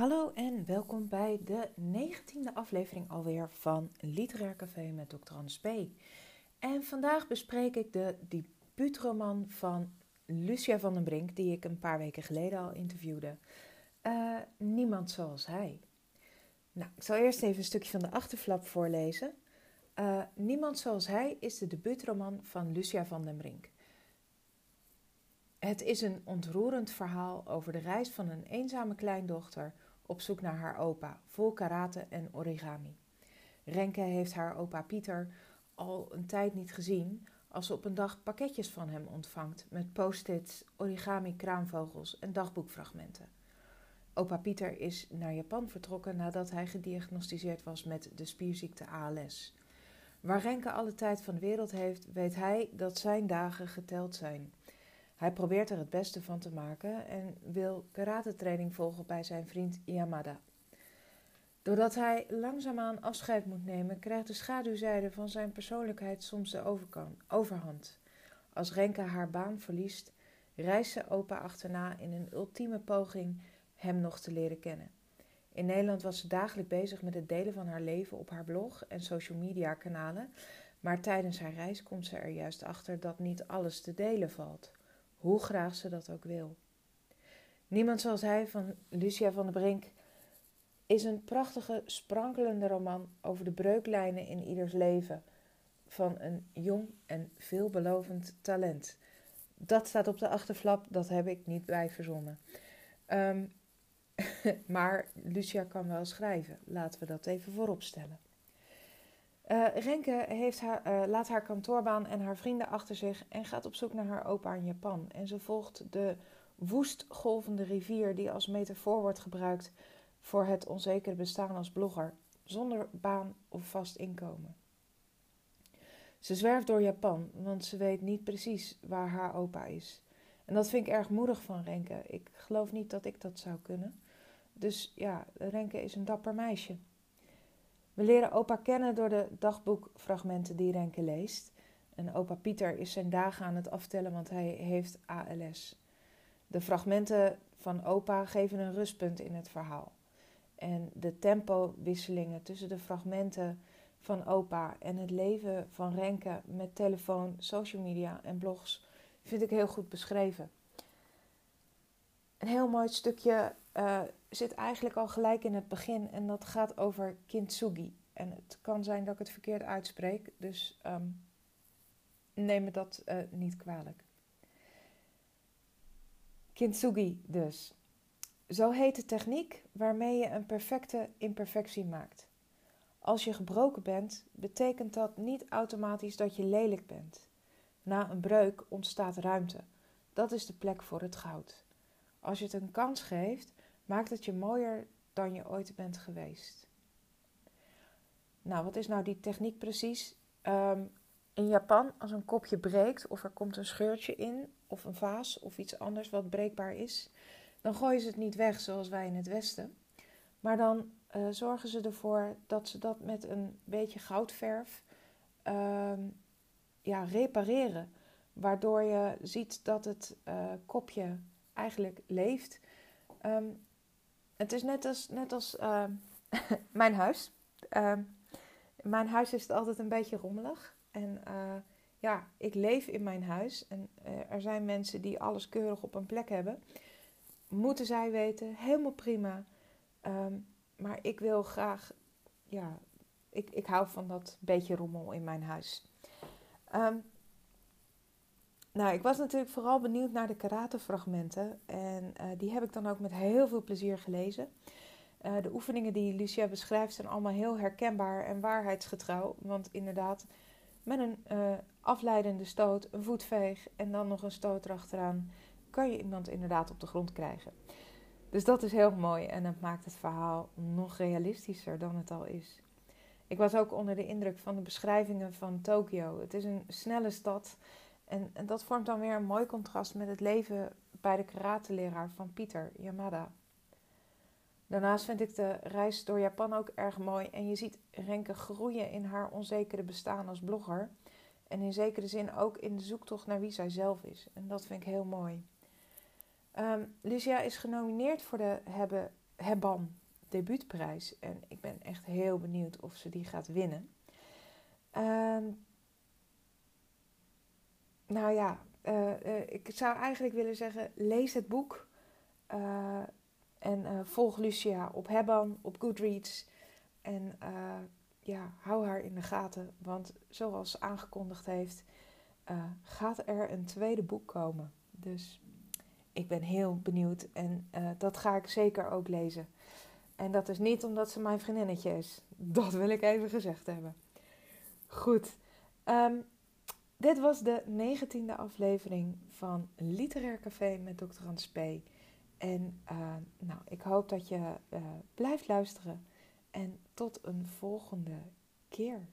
Hallo en welkom bij de negentiende aflevering alweer van Literair Café met Dr. Anne P. En vandaag bespreek ik de debuutroman van Lucia van den Brink, die ik een paar weken geleden al interviewde. Uh, Niemand zoals hij. Nou, ik zal eerst even een stukje van de achterflap voorlezen. Uh, Niemand zoals hij is de debuutroman van Lucia van den Brink. Het is een ontroerend verhaal over de reis van een eenzame kleindochter op zoek naar haar opa, vol karate en origami. Renke heeft haar opa Pieter al een tijd niet gezien als ze op een dag pakketjes van hem ontvangt met post-its, origami kraamvogels en dagboekfragmenten. Opa Pieter is naar Japan vertrokken nadat hij gediagnosticeerd was met de spierziekte ALS. Waar Renke alle tijd van de wereld heeft, weet hij dat zijn dagen geteld zijn. Hij probeert er het beste van te maken en wil karatetraining volgen bij zijn vriend Yamada. Doordat hij langzaamaan afscheid moet nemen, krijgt de schaduwzijde van zijn persoonlijkheid soms de overhand. Als Renke haar baan verliest, reist ze opa achterna in een ultieme poging hem nog te leren kennen. In Nederland was ze dagelijks bezig met het delen van haar leven op haar blog en social media kanalen, maar tijdens haar reis komt ze er juist achter dat niet alles te delen valt hoe graag ze dat ook wil. Niemand zoals hij van Lucia van der Brink is een prachtige, sprankelende roman over de breuklijnen in ieders leven van een jong en veelbelovend talent. Dat staat op de achterflap, dat heb ik niet bij verzonnen. Um, maar Lucia kan wel schrijven, laten we dat even voorop stellen. Uh, Renke heeft haar, uh, laat haar kantoorbaan en haar vrienden achter zich en gaat op zoek naar haar opa in Japan. En ze volgt de woest golvende rivier die als metafoor wordt gebruikt voor het onzekere bestaan als blogger, zonder baan of vast inkomen. Ze zwerft door Japan, want ze weet niet precies waar haar opa is. En dat vind ik erg moedig van Renke. Ik geloof niet dat ik dat zou kunnen. Dus ja, Renke is een dapper meisje. We leren opa kennen door de dagboekfragmenten die Renke leest. En opa Pieter is zijn dagen aan het aftellen, want hij heeft ALS. De fragmenten van opa geven een rustpunt in het verhaal. En de tempowisselingen tussen de fragmenten van opa en het leven van Renke met telefoon, social media en blogs vind ik heel goed beschreven. Een heel mooi stukje uh, zit eigenlijk al gelijk in het begin en dat gaat over kintsugi. En het kan zijn dat ik het verkeerd uitspreek, dus um, neem me dat uh, niet kwalijk. Kintsugi dus. Zo heet de techniek waarmee je een perfecte imperfectie maakt. Als je gebroken bent, betekent dat niet automatisch dat je lelijk bent. Na een breuk ontstaat ruimte. Dat is de plek voor het goud. Als je het een kans geeft, maakt het je mooier dan je ooit bent geweest. Nou, wat is nou die techniek precies? Um, in Japan, als een kopje breekt of er komt een scheurtje in, of een vaas of iets anders wat breekbaar is, dan gooien ze het niet weg zoals wij in het Westen. Maar dan uh, zorgen ze ervoor dat ze dat met een beetje goudverf uh, ja, repareren. Waardoor je ziet dat het uh, kopje eigenlijk leeft. Um, het is net als, net als uh, mijn huis. Uh, mijn huis is altijd een beetje rommelig. En uh, ja, ik leef in mijn huis. En uh, er zijn mensen die alles keurig op een plek hebben. Moeten zij weten, helemaal prima. Um, maar ik wil graag, ja, ik, ik hou van dat beetje rommel in mijn huis. Nou, ik was natuurlijk vooral benieuwd naar de karatefragmenten. En uh, die heb ik dan ook met heel veel plezier gelezen. Uh, de oefeningen die Lucia beschrijft zijn allemaal heel herkenbaar en waarheidsgetrouw. Want inderdaad, met een uh, afleidende stoot, een voetveeg en dan nog een stoot erachteraan, kan je iemand inderdaad op de grond krijgen. Dus dat is heel mooi en dat maakt het verhaal nog realistischer dan het al is. Ik was ook onder de indruk van de beschrijvingen van Tokio. Het is een snelle stad en, en, dat vormt dan weer een mooi contrast met het leven bij de karateleraar van Pieter, Yamada. Daarnaast vind ik de reis door Japan ook erg mooi en je ziet Renke groeien in haar onzekere bestaan als blogger. En in zekere zin ook in de zoektocht naar wie zij zelf is. En dat vind ik heel mooi. Um, Lucia is genomineerd voor de Hebben Hebban debuutprijs. En ik ben echt heel benieuwd of ze die gaat winnen. Ehm, nou ja, ik zou eigenlijk willen zeggen: lees het boek. en volg Lucia op Hebban, op Goodreads. En ja, hou haar in de gaten. Want zoals aangekondigd heeft, gaat er een tweede boek komen. Dus ik ben heel benieuwd en dat ga ik zeker ook lezen. En dat is niet omdat ze mijn vriendinnetje is. Dat wil ik even gezegd hebben. Goed. Um, dit was de negentiende aflevering van Literair Café met Dr. Hans P. En uh, nou, ik hoop dat je uh, blijft luisteren. En tot een volgende keer.